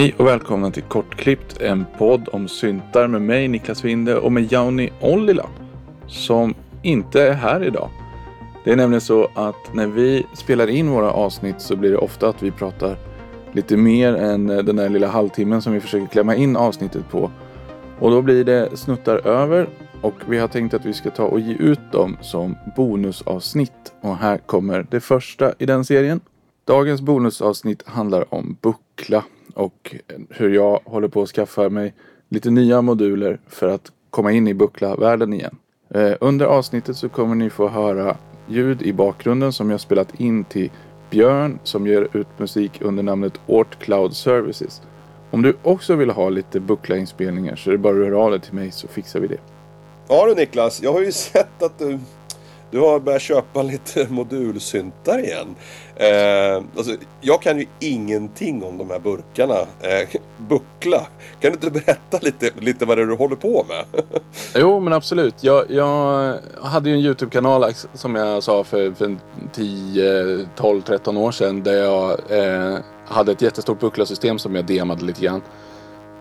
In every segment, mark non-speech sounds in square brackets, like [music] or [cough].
Hej och välkomna till Kortklippt, en podd om syntar med mig Niklas Winde och med Jauni Ollila som inte är här idag. Det är nämligen så att när vi spelar in våra avsnitt så blir det ofta att vi pratar lite mer än den där lilla halvtimmen som vi försöker klämma in avsnittet på. Och då blir det snuttar över och vi har tänkt att vi ska ta och ge ut dem som bonusavsnitt. Och här kommer det första i den serien. Dagens bonusavsnitt handlar om buckla och hur jag håller på att skaffa mig lite nya moduler för att komma in i buckla-världen igen. Eh, under avsnittet så kommer ni få höra ljud i bakgrunden som jag spelat in till Björn som ger ut musik under namnet Ort Cloud Services. Om du också vill ha lite buckla-inspelningar så är det bara att höra av dig till mig så fixar vi det. Ja du Niklas, jag har ju [laughs] sett att du, du har börjat köpa lite [laughs] modulsyntar igen. Eh, alltså, jag kan ju ingenting om de här burkarna. Eh, buckla, kan du inte berätta lite, lite vad det är du håller på med? [laughs] Jo men absolut. Jag, jag hade ju en YouTube-kanal som jag sa för, för 10, 12, 13 år sedan. Där jag eh, hade ett jättestort bucklasystem som jag demade lite grann.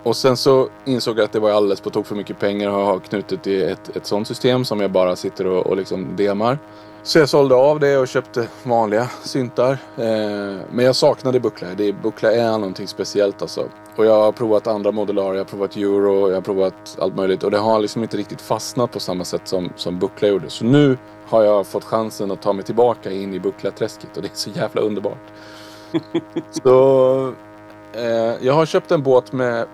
Och sen så insåg jag att det var alldeles på tok för mycket pengar att ha knutit i ett, ett sånt system som jag bara sitter och, och liksom demar. Så jag sålde av det och köpte vanliga syntar. Eh, men jag saknade buckla. Det, buckla är någonting speciellt alltså. Och jag har provat andra modularer. Jag har provat euro, jag har provat allt möjligt. Och det har liksom inte riktigt fastnat på samma sätt som, som buckla gjorde. Så nu har jag fått chansen att ta mig tillbaka in i bucklaträsket. Och det är så jävla underbart. [laughs] så eh, jag har köpt en båt med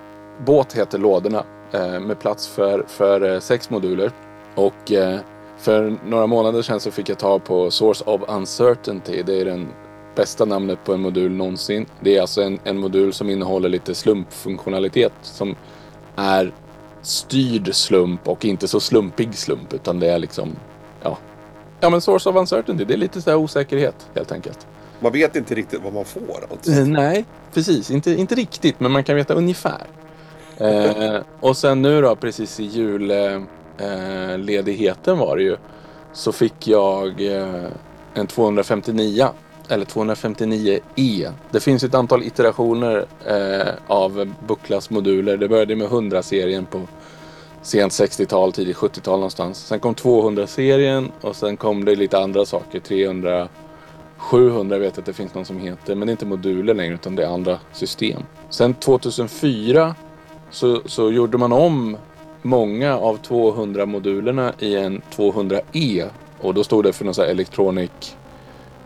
båt heter lådorna. Eh, med plats för, för eh, sex moduler. Och eh, för några månader sedan så fick jag ta på Source of Uncertainty. Det är den bästa namnet på en modul någonsin. Det är alltså en, en modul som innehåller lite slumpfunktionalitet som är styrd slump och inte så slumpig slump utan det är liksom ja. Ja men Source of Uncertainty, det är lite så här osäkerhet helt enkelt. Man vet inte riktigt vad man får alltså. Nej, precis. Inte, inte riktigt men man kan veta ungefär. Eh, och sen nu då precis i julledigheten eh, var det ju. Så fick jag eh, en 259 eller 259E. Det finns ett antal iterationer eh, av Bucklas moduler. Det började med 100-serien på sent 60-tal, tidigt 70-tal någonstans. Sen kom 200-serien och sen kom det lite andra saker. 300, 700 vet jag att det finns någon som heter. Men det är inte moduler längre utan det är andra system. Sen 2004 så, så gjorde man om många av 200-modulerna i en 200E. Och då stod det för någon sån här electronic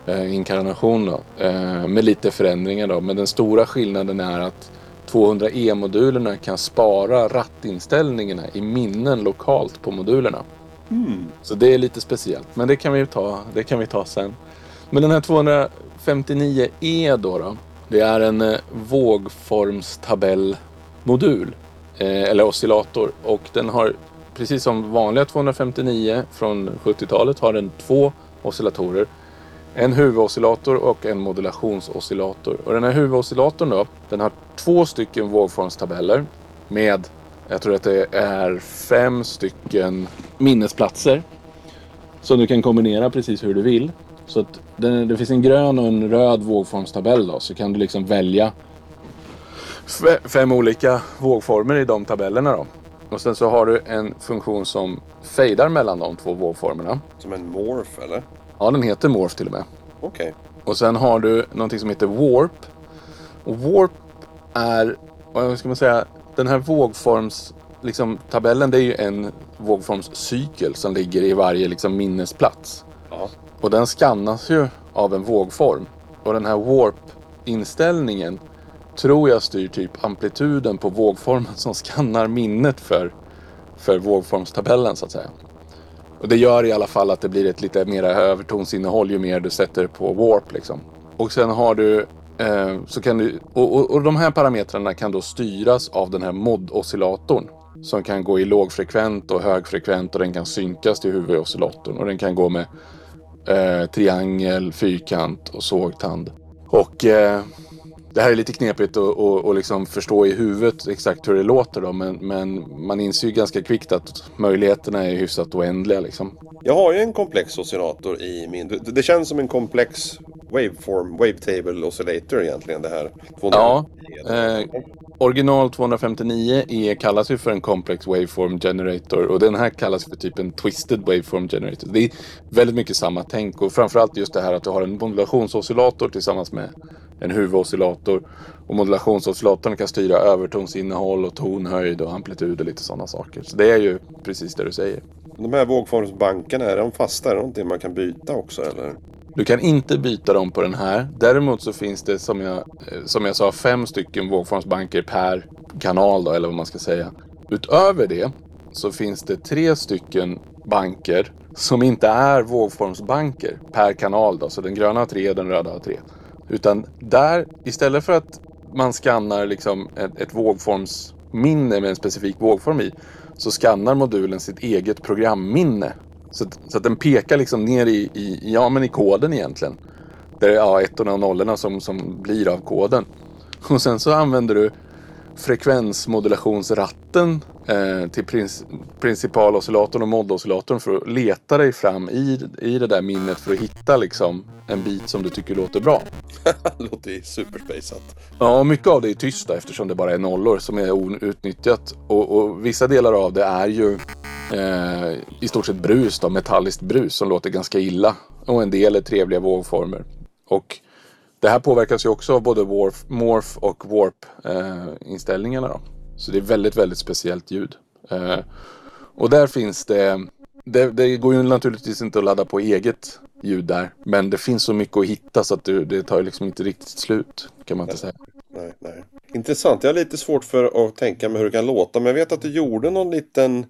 eh, inkarnation då, eh, med lite förändringar då. Men den stora skillnaden är att 200E-modulerna kan spara rattinställningarna i minnen lokalt på modulerna. Mm. Så det är lite speciellt. Men det kan vi ta, det kan vi ta sen. Men den här 259E då, då det är en eh, vågformstabellmodul modul eh, eller oscillator. Och den har, precis som vanliga 259 från 70-talet, har den två oscillatorer. En huvudoscillator och en modulationsoscillator. Och den här huvudoscillatorn då, den har två stycken vågformstabeller med, jag tror att det är fem stycken minnesplatser. Som du kan kombinera precis hur du vill. Så att det, det finns en grön och en röd vågformstabell då, så kan du liksom välja fem olika vågformer i de tabellerna då. Och sen så har du en funktion som fejdar mellan de två vågformerna. Som en morph eller? Ja, den heter morph till och med. Okej. Okay. Och sen har du någonting som heter warp. Och warp är, vad ska man säga, den här vågforms, liksom tabellen det är ju en vågformscykel som ligger i varje liksom minnesplats. Ja. Och den skannas ju av en vågform. Och den här warp inställningen tror jag styr typ amplituden på vågformen som skannar minnet för, för vågformstabellen så att säga. Och det gör i alla fall att det blir ett lite mer övertonsinnehåll ju mer du sätter på warp liksom. Och sen har du eh, så kan du och, och, och, de här parametrarna kan då styras av den här mod-oscillatorn. Som kan gå i lågfrekvent och högfrekvent och den kan synkas till huvudoscillatorn. Och den kan gå med eh, triangel, fyrkant och sågtand. Och eh, det här är lite knepigt att och, och liksom förstå i huvudet exakt hur det låter då, men, men man inser ju ganska kvickt att möjligheterna är hyfsat oändliga liksom. Jag har ju en komplex oscillator i min... Det, känns som en komplex waveform, wavetable oscillator egentligen det här. Ja, eh, original 259 E kallas ju för en complex waveform generator och den här kallas för typ en twisted waveform generator. Det är väldigt mycket samma tänk och framförallt just det här att du har en modulationsoscillator tillsammans med en huvudoscillator. Och modulationsoscillatorn kan styra övertonsinnehåll och tonhöjd och amplitud och lite sådana saker. Så det är ju precis det du säger. De här vågformsbankarna, är de fasta? Är det någonting man kan byta också eller? Du kan inte byta dem på den här. Däremot så finns det som jag, eh, som jag sa fem stycken vågformsbanker per kanal då, eller vad man ska säga. Utöver det så finns det tre stycken banker som inte är vågformsbanker per kanal då. Så den gröna har tre, den röda har tre. Utan där, istället för att man skannar liksom ett, ett vågformsminne med en specifik vågform i, så skannar modulen sitt eget programminne. Så, så att den pekar liksom ner i, i, ja, men i koden egentligen. Där det är ja, ettorna och nollorna som, som blir av koden. Och sen så använder du frekvensmodulationsratten eh, till prins, principaloscillatorn och modoscillatorn för att leta dig fram i, i det där minnet för att hitta liksom en bit som du tycker låter bra. [laughs] låter ju superspejsat. Ja, mycket av det är tyst då, eftersom det bara är nollor som är outnyttjat. Och, och vissa delar av det är ju eh, i stort sett brus då, metalliskt brus som låter ganska illa. Och en del är trevliga vågformer. Och det här påverkas ju också av både warf, morph och warp eh. Så det är väldigt, väldigt speciellt ljud. Eh, och där finns det, det, det går ju naturligtvis inte att ladda på eget ljud där. Men det finns så mycket att hitta så att det, det tar liksom inte riktigt slut. Kan man inte säga. Nej, nej. Intressant. Jag har lite svårt för att tänka mig hur det kan låta. Men jag vet att du gjorde någon liten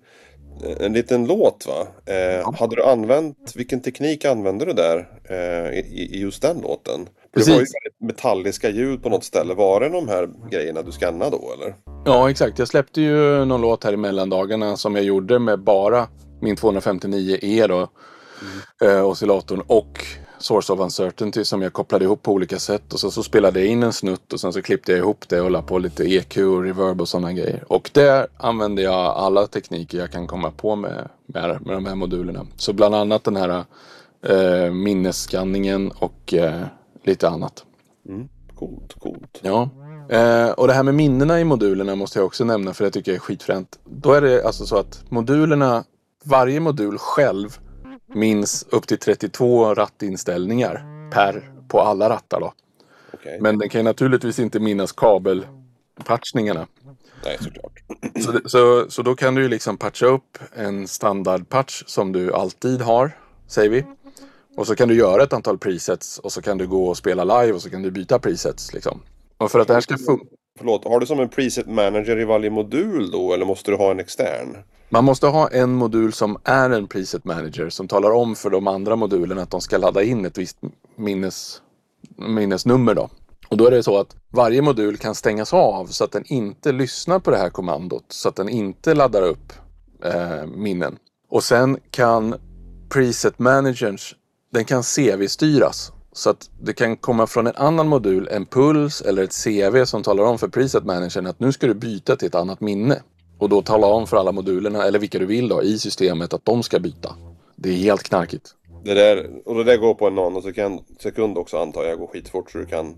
en liten låt va? Eh, ja. Hade du använt, vilken teknik använde du där eh, i, i, just den låten? Precis. Det var ju metalliska ljud på något ställe. Var det de här grejerna du skannade då eller? Ja exakt. Jag släppte ju någon låt här i mellandagarna som jag gjorde med bara min 259E då. Mm. Eh, oscillatorn och Source of Uncertainty som jag kopplade ihop på olika sätt. Och så, så spelade jag in en snutt och sen så klippte jag ihop det och la på lite EQ och reverb och sådana grejer. Och där använde jag alla tekniker jag kan komma på med, med, med de här modulerna. Så bland annat den här eh, minnesskanningen och eh, lite annat. Mm. Coolt, coolt. Ja. Eh, och det här med minnena i modulerna måste jag också nämna för det tycker jag är skitfränt. Då är det alltså så att modulerna, varje modul själv minns upp till 32 rattinställningar per på alla rattar då. Okay. Men den kan ju naturligtvis inte minnas kabelpatchningarna. Nej, såklart. Så, så, så då kan du ju liksom patcha upp en standardpatch som du alltid har, säger vi. Och så kan du göra ett antal presets och så kan du gå och spela live och så kan du byta presets liksom. Och för att det här ska funka. Förlåt, har du som en preset manager i varje modul då eller måste du ha en extern? Man måste ha en modul som är en preset manager som talar om för de andra modulerna att de ska ladda in ett visst minnes, minnesnummer då. Och då är det så att varje modul kan stängas av så att den inte lyssnar på det här kommandot så att den inte laddar upp eh, minnen. Och sen kan preset managern, den kan CV-styras så att det kan komma från en annan modul en puls eller ett CV som talar om för preset managern att nu ska du byta till ett annat minne. Och då tala om för alla modulerna, eller vilka du vill då, i systemet att de ska byta. Det är helt knarkigt. Det där, och det där går på en nanosekund också antar jag, går skitfort så du kan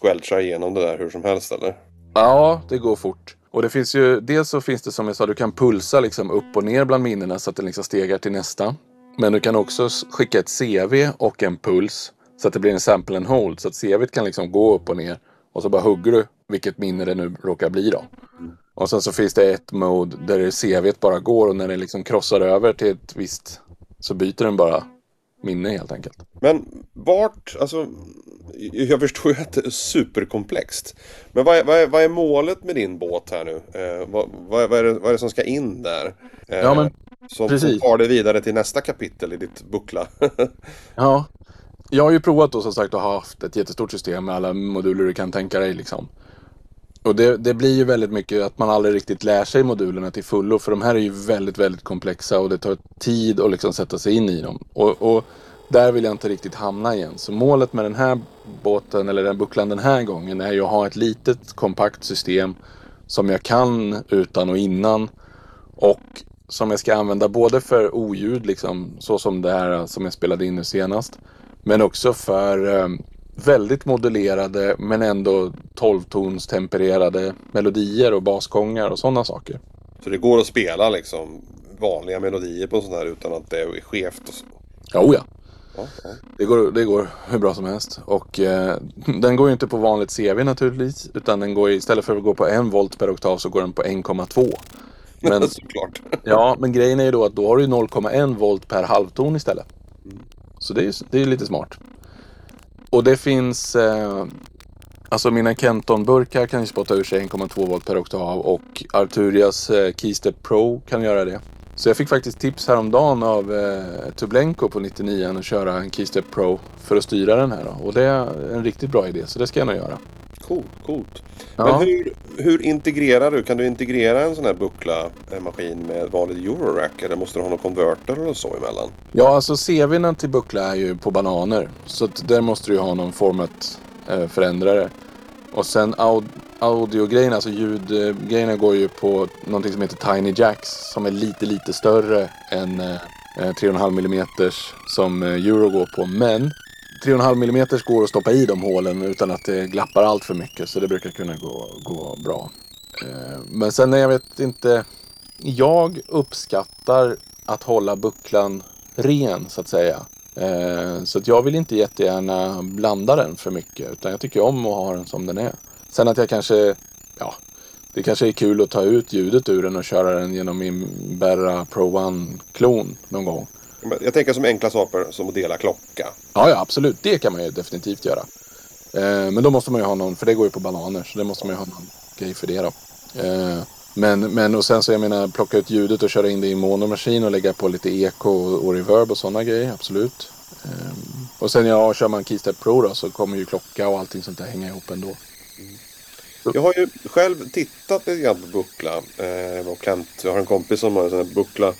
squelcha igenom det där hur som helst eller? Ja, det går fort. Och det finns ju, dels så finns det som jag sa, du kan pulsa liksom upp och ner bland minnena så att den liksom stegar till nästa. Men du kan också skicka ett CV och en puls så att det blir en sample and hold. Så att CVt kan liksom gå upp och ner. Och så bara hugger du vilket minne det nu råkar bli då. Och sen så finns det ett mode där CVt bara går och när det liksom krossar över till ett visst så byter den bara minne helt enkelt. Men vart, alltså jag förstår ju att det är superkomplext. Men vad är, vad är, vad är målet med din båt här nu? Eh, vad, vad, är det, vad är det som ska in där? Eh, ja, men, som, precis. tar det vidare till nästa kapitel i ditt buckla. [laughs] ja, jag har ju provat då som sagt att ha haft ett jättestort system med alla moduler du kan tänka dig liksom. Och det, det, blir ju väldigt mycket att man aldrig riktigt lär sig modulerna till fullo. För de här är ju väldigt, väldigt komplexa och det tar tid att liksom sätta sig in i dem. Och, och, där vill jag inte riktigt hamna igen. Så målet med den här båten eller den bucklan den här gången är ju att ha ett litet kompakt system som jag kan utan och innan. Och som jag ska använda både för oljud, liksom, så som det här som jag spelade in nu senast. Men också för eh, väldigt modulerade men ändå 12-tons tempererade melodier och basgångar och sådana saker. Så det går att spela liksom vanliga melodier på en sån här utan att det är skevt och så? Ja, oh ja. Ja, ja. Det går, det går hur bra som helst. Och eh, den går ju inte på vanligt CV naturligtvis. Utan den går istället för att gå på en volt per oktav så går den på 1,2. Men, [laughs] Såklart. ja, men grejen är ju då att då har du 0,1 volt per halvton istället. Mm. Så det är ju det är lite smart. Och det finns eh, Alltså mina Kenton-burkar kan ju spotta ur sig 1,2 volt per oktav och Arturias eh, Keystep Pro kan göra det. Så jag fick faktiskt tips häromdagen av eh, Tublenko på 99 att köra en Keystep Pro för att styra den här. Då. Och det är en riktigt bra idé så det ska jag nog göra. Coolt, coolt. Ja. Men hur, hur integrerar du? Kan du integrera en sån här buckla-maskin med vanlig Eurorack? Eller måste du ha någon konverter eller så emellan? Ja, alltså CVn till Buckla är ju på bananer. Så där måste du ju ha någon format eh, förändrare. Och sen aud audiogrejerna, alltså ljudgrejerna går ju på någonting som heter Tiny Jacks. Som är lite, lite större än eh, eh, 3,5 mm som eh, Euro går på. Men 3,5 mm går att stoppa i de hålen utan att det glappar allt för mycket. Så det brukar kunna gå, gå bra. Eh, men sen jag vet inte. Jag uppskattar att hålla bucklan ren så att säga. Eh, så att jag vill inte jättegärna blanda den för mycket. Utan jag tycker om att ha den som den är. Sen att jag kanske, ja, det kanske är kul att ta ut ljudet ur den och köra den genom min Berra Pro One-klon någon gång. Jag tänker som enkla saker som att dela klocka. Ja, ja, absolut. Det kan man ju definitivt göra. Eh, men då måste man ju ha någon, för det går ju på bananer, så det måste man ju ha någon grej för det då. Eh, men, men och sen så jag menar plocka ut ljudet och köra in det i monomaskin och lägga på lite eko och, och reverb och sådana grejer, absolut. Eh, och sen ja, kör man Keystep Pro då så kommer ju klocka och allting sånt där hänga ihop ändå. Jag har ju själv tittat lite grann på buckla. Eh, och Kent, jag har en kompis som har en sån här buckla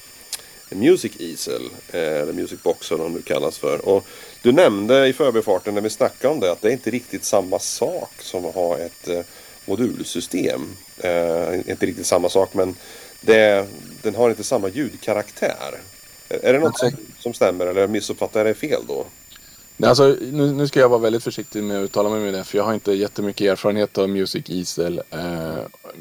Music Easel. Eh, eller Music Box eller vad det nu kallas för. Och du nämnde i förbifarten när vi snackade om det att det är inte riktigt samma sak som att ha ett eh, modulsystem. Eh, inte riktigt samma sak men det, den har inte samma ljudkaraktär. Är det något som, som stämmer eller missuppfattar jag det fel då? Alltså, nu, nu ska jag vara väldigt försiktig med att uttala mig med det för jag har inte jättemycket erfarenhet av Music Easel. Eh,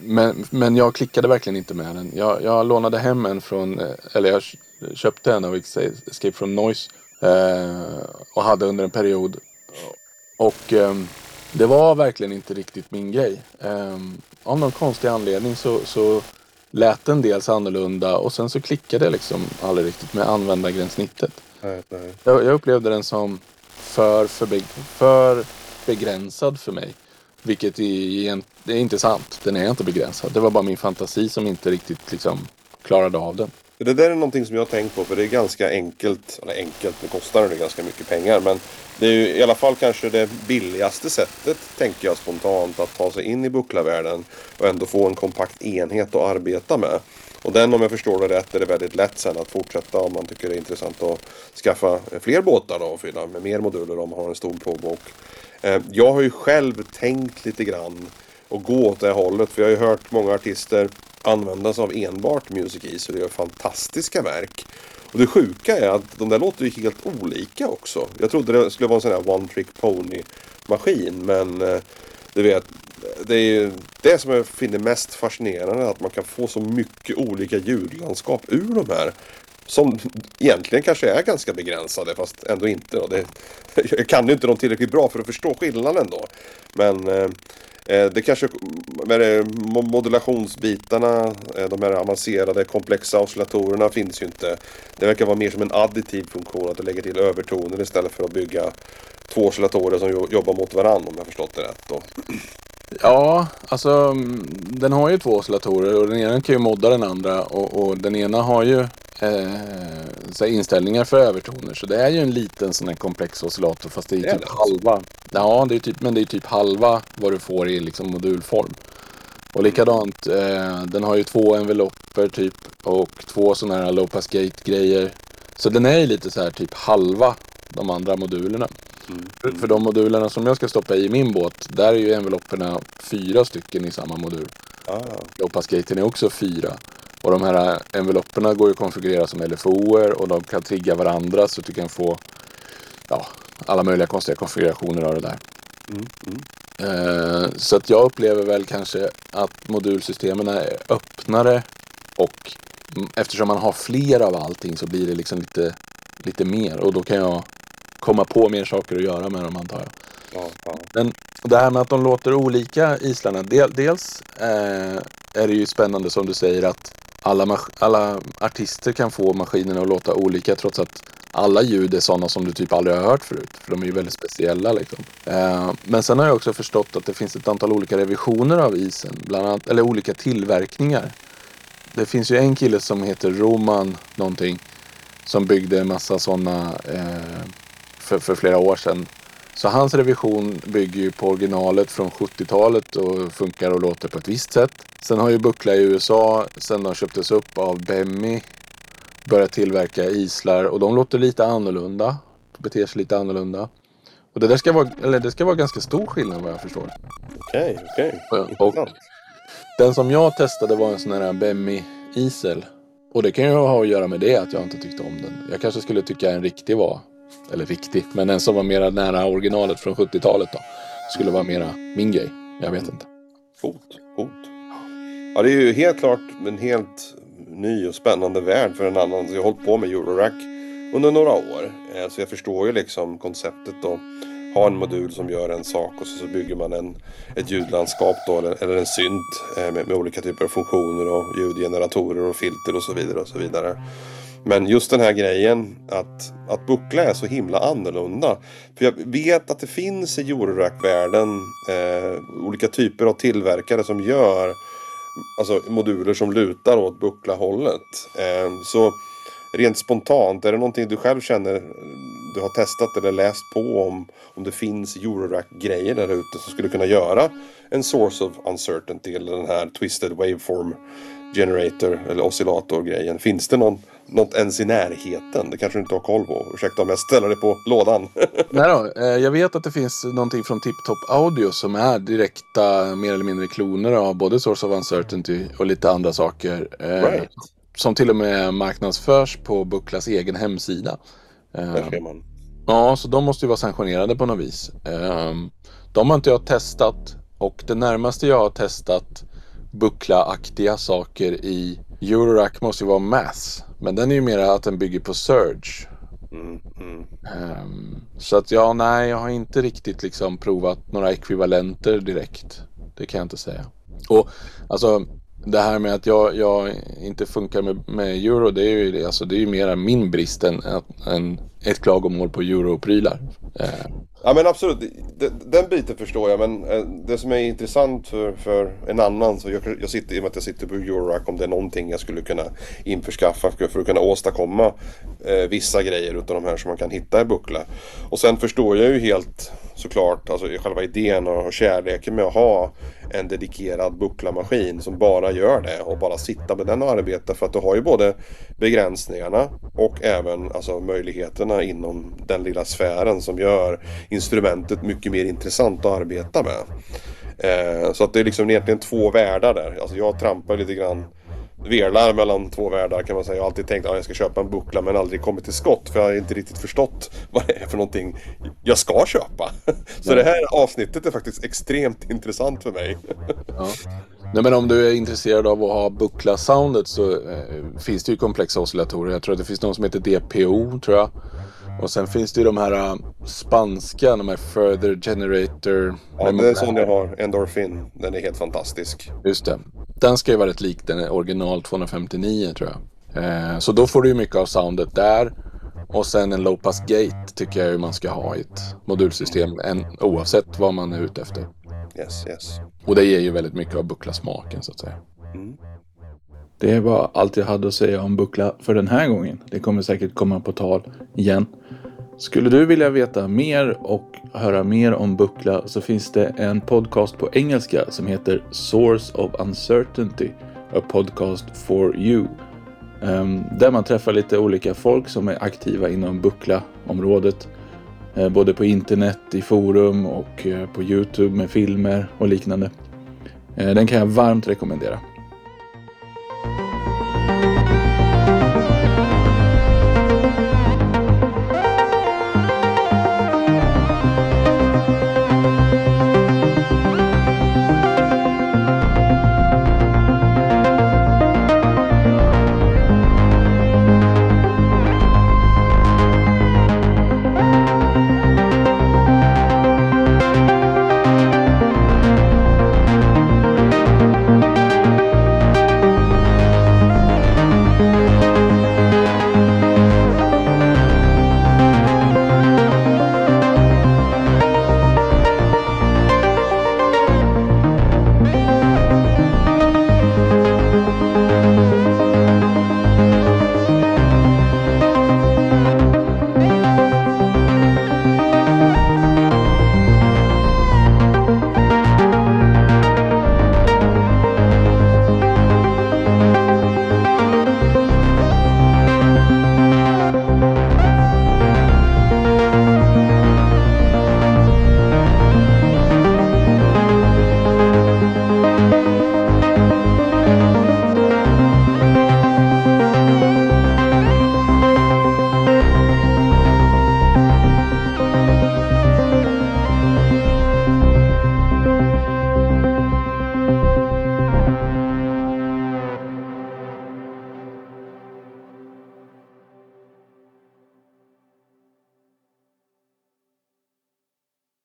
men, men jag klickade verkligen inte med den. Jag, jag lånade hem en från, eh, eller jag kö- köpte en av Escape from Noise eh, och hade under en period. Och ehm, det var verkligen inte riktigt min grej. Ehm, av någon konstig anledning så, så lät den dels annorlunda och sen så klickade det liksom aldrig riktigt med användargränssnittet. Nej, nej. Jag, jag upplevde den som för, för, för begränsad för mig. Vilket är, är inte sant. Den är inte begränsad. Det var bara min fantasi som inte riktigt liksom klarade av den. Det där är någonting som jag har tänkt på för det är ganska enkelt. Eller enkelt, det kostar det ganska mycket pengar. Men det är ju i alla fall kanske det billigaste sättet, tänker jag spontant, att ta sig in i bucklavärlden och ändå få en kompakt enhet att arbeta med. Och den, om jag förstår det rätt, är det väldigt lätt sen att fortsätta om man tycker det är intressant att skaffa fler båtar då och fylla med mer moduler om man har en stor plånbok. Eh, jag har ju själv tänkt lite grann och gå åt det hållet. För jag har ju hört många artister använda sig av enbart Music Easy och det gör fantastiska verk. Och det sjuka är att de där låter ju helt olika också. Jag trodde det skulle vara en sån här One Trick Pony maskin men eh, du vet det är ju det som jag finner mest fascinerande att man kan få så mycket olika ljudlandskap ur de här. Som egentligen kanske är ganska begränsade fast ändå inte. Då. Det, jag kan ju inte dem tillräckligt bra för att förstå skillnaden då. Men eh, eh det kanske med det, modulationsbitarna, eh, de här avancerade komplexa oscillatorerna finns ju inte. Det verkar vara mer som en additiv funktion att du lägger till övertoner istället för att bygga två oscillatorer som jobbar mot varandra om jag förstått det rätt. Då. Ja, alltså mm, den har ju två oscillatorer och den ena kan ju modda den andra och, och den ena har ju eh, inställningar för övertoner. Så det är ju en liten sån här komplex oscillator fast det är Det är typ det alltså? halva. Ja, det är typ, men det är typ halva vad du får i liksom modulform. Och likadant, eh, den har ju två enveloper typ och två sådana här low pass gate grejer. Så den är ju lite så här typ halva de andra modulerna. För, för de modulerna som jag ska stoppa i min båt, där är ju envelopperna fyra stycken i samma modul. Ah, gaten är också fyra. Och de här envelopperna går ju att konfigurera som LFOer och de kan trigga varandra så att du kan få ja, alla möjliga konstiga konfigurationer av det där. Mm, mm. Eh, så att jag upplever väl kanske att modulsystemen är öppnare och mm, eftersom man har fler av allting så blir det liksom lite, lite mer och då kan jag komma på mer saker att göra med dem antar jag. Ja, ja. Men det här med att de låter olika islarna. Del, dels eh, är det ju spännande som du säger att alla, alla artister kan få maskinerna att låta olika trots att alla ljud är sådana som du typ aldrig har hört förut. För de är ju väldigt speciella liksom. Eh, men sen har jag också förstått att det finns ett antal olika revisioner av isen. Bland annat, eller olika tillverkningar. Det finns ju en kille som heter Roman någonting. Som byggde en massa sådana eh, för, för flera år sedan. Så hans revision bygger ju på originalet från 70-talet och funkar och låter på ett visst sätt. Sen har ju Buckla i USA, sen de köptes upp av Bemmy, börjat tillverka islar och de låter lite annorlunda. Beter sig lite annorlunda. Och det där ska vara, eller det ska vara ganska stor skillnad vad jag förstår. Okej, okej. Och Intressant. den som jag testade var en sån här Bemmy Isel. Och det kan ju ha att göra med det att jag inte tyckte om den. Jag kanske skulle tycka en riktig var, eller riktig, men en som var mera nära originalet från 70-talet då. Skulle vara mera min grej. Jag vet inte. Coolt, coolt. Ja, det är ju helt klart en helt ny och spännande värld för en annan. Så jag har hållit på med Eurorack under några år. Eh, så jag förstår ju liksom konceptet då. Ha en modul som gör en sak och så, så bygger man en, ett ljudlandskap då, eller, eller en synt eh, med, med olika typer av funktioner och ljudgeneratorer och filter och så vidare och så vidare. Men just den här grejen att, att buckla är så himla annorlunda. För jag vet att det finns i Eurorack-världen eh, olika typer av tillverkare som gör alltså, moduler som lutar åt buckla-hållet. Eh, så rent spontant, är det någonting du själv känner du har testat eller läst på om, om det finns Eurorack-grejer där ute som skulle kunna göra en source of uncertainty eller den här twisted waveform generator eller oscillator-grejen. Finns det någon, något ens i närheten? Det kanske du inte har koll på. Ursäkta om jag ställer det på lådan. [laughs] Nej då, eh, jag vet att det finns någonting från Tip Top Audio som är direkta mer eller mindre kloner av både Source of Uncertainty och lite andra saker. eh, Right. Som till och med marknadsförs på Bucklas egen hemsida. Eh, Där ser man. Ja, så de måste ju vara sanktionerade på något vis. De har inte jag testat och det närmaste jag har testat buckla-aktiga saker i Eurorack måste ju vara Mass. Men den är ju mera att den bygger på Surge. Mm, mm. Um, Så att ja, nej, jag har inte riktigt liksom provat några ekvivalenter direkt. Det kan jag inte säga. Och alltså det här med att jag, jag inte funkar med, med euro, det är ju alltså, det är ju mera min brist än, än ett klagomål på europrylar. Ja men absolut, den, den biten förstår jag men eh, det som är intressant för, för en annan, så jag, jag sitter, i och med att jag sitter på Eurorack, om det är någonting jag skulle kunna införskaffa för, för att kunna åstadkomma eh, vissa grejer utav de här som man kan hitta i Buckla. Och sen förstår jag ju helt såklart, alltså själva idén och, och kärleken med att ha en dedikerad bucklamaskin som bara gör det och bara sitta med den och arbeta för att du har ju både begränsningarna och även alltså, möjligheterna inom den lilla sfären som gör instrumentet mycket mer intressant att arbeta med. Eh, så att det är liksom egentligen två världar där. Alltså jag trampar lite grann velar mellan två världar kan man säga. Jag har alltid tänkt att jag ska köpa en buckla men aldrig kommit till skott för jag har inte riktigt förstått [laughs] vad det är för någonting jag ska köpa. [laughs] Så det här avsnittet är faktiskt extremt [laughs] intressant för mig. ja. Nej, men om du är intresserad av att ha buckla-soundet så eh, finns det ju komplexa oscillatorer. Jag tror att det finns någon som heter DPO tror jag. Och sen finns det ju de här eh, spanska, de här Further Generator. Ja, det är sån jag har. Endorphin. Den är helt fantastisk. Just det. Den ska ju vara rätt lik den original 259 tror jag. Eh, så då får du ju mycket av soundet där. Och sen en low pass gate tycker jag ju man ska ha i ett modulsystem. En, oavsett vad man är ute efter. Yes, yes. Och det ger ju väldigt mycket av bucklasmaken så att säga. Mm. Det var allt jag hade att säga om buckla för den här gången. Det kommer säkert komma på tal igen. Skulle du vilja veta mer och höra mer om buckla så finns det en podcast på engelska som heter Source of Uncertainty. A podcast for you. Ehm, där man träffar lite olika folk som är aktiva inom buckla-området. Eh, både på internet, i forum och eh, på Youtube med filmer och liknande. Eh, den kan jag varmt rekommendera.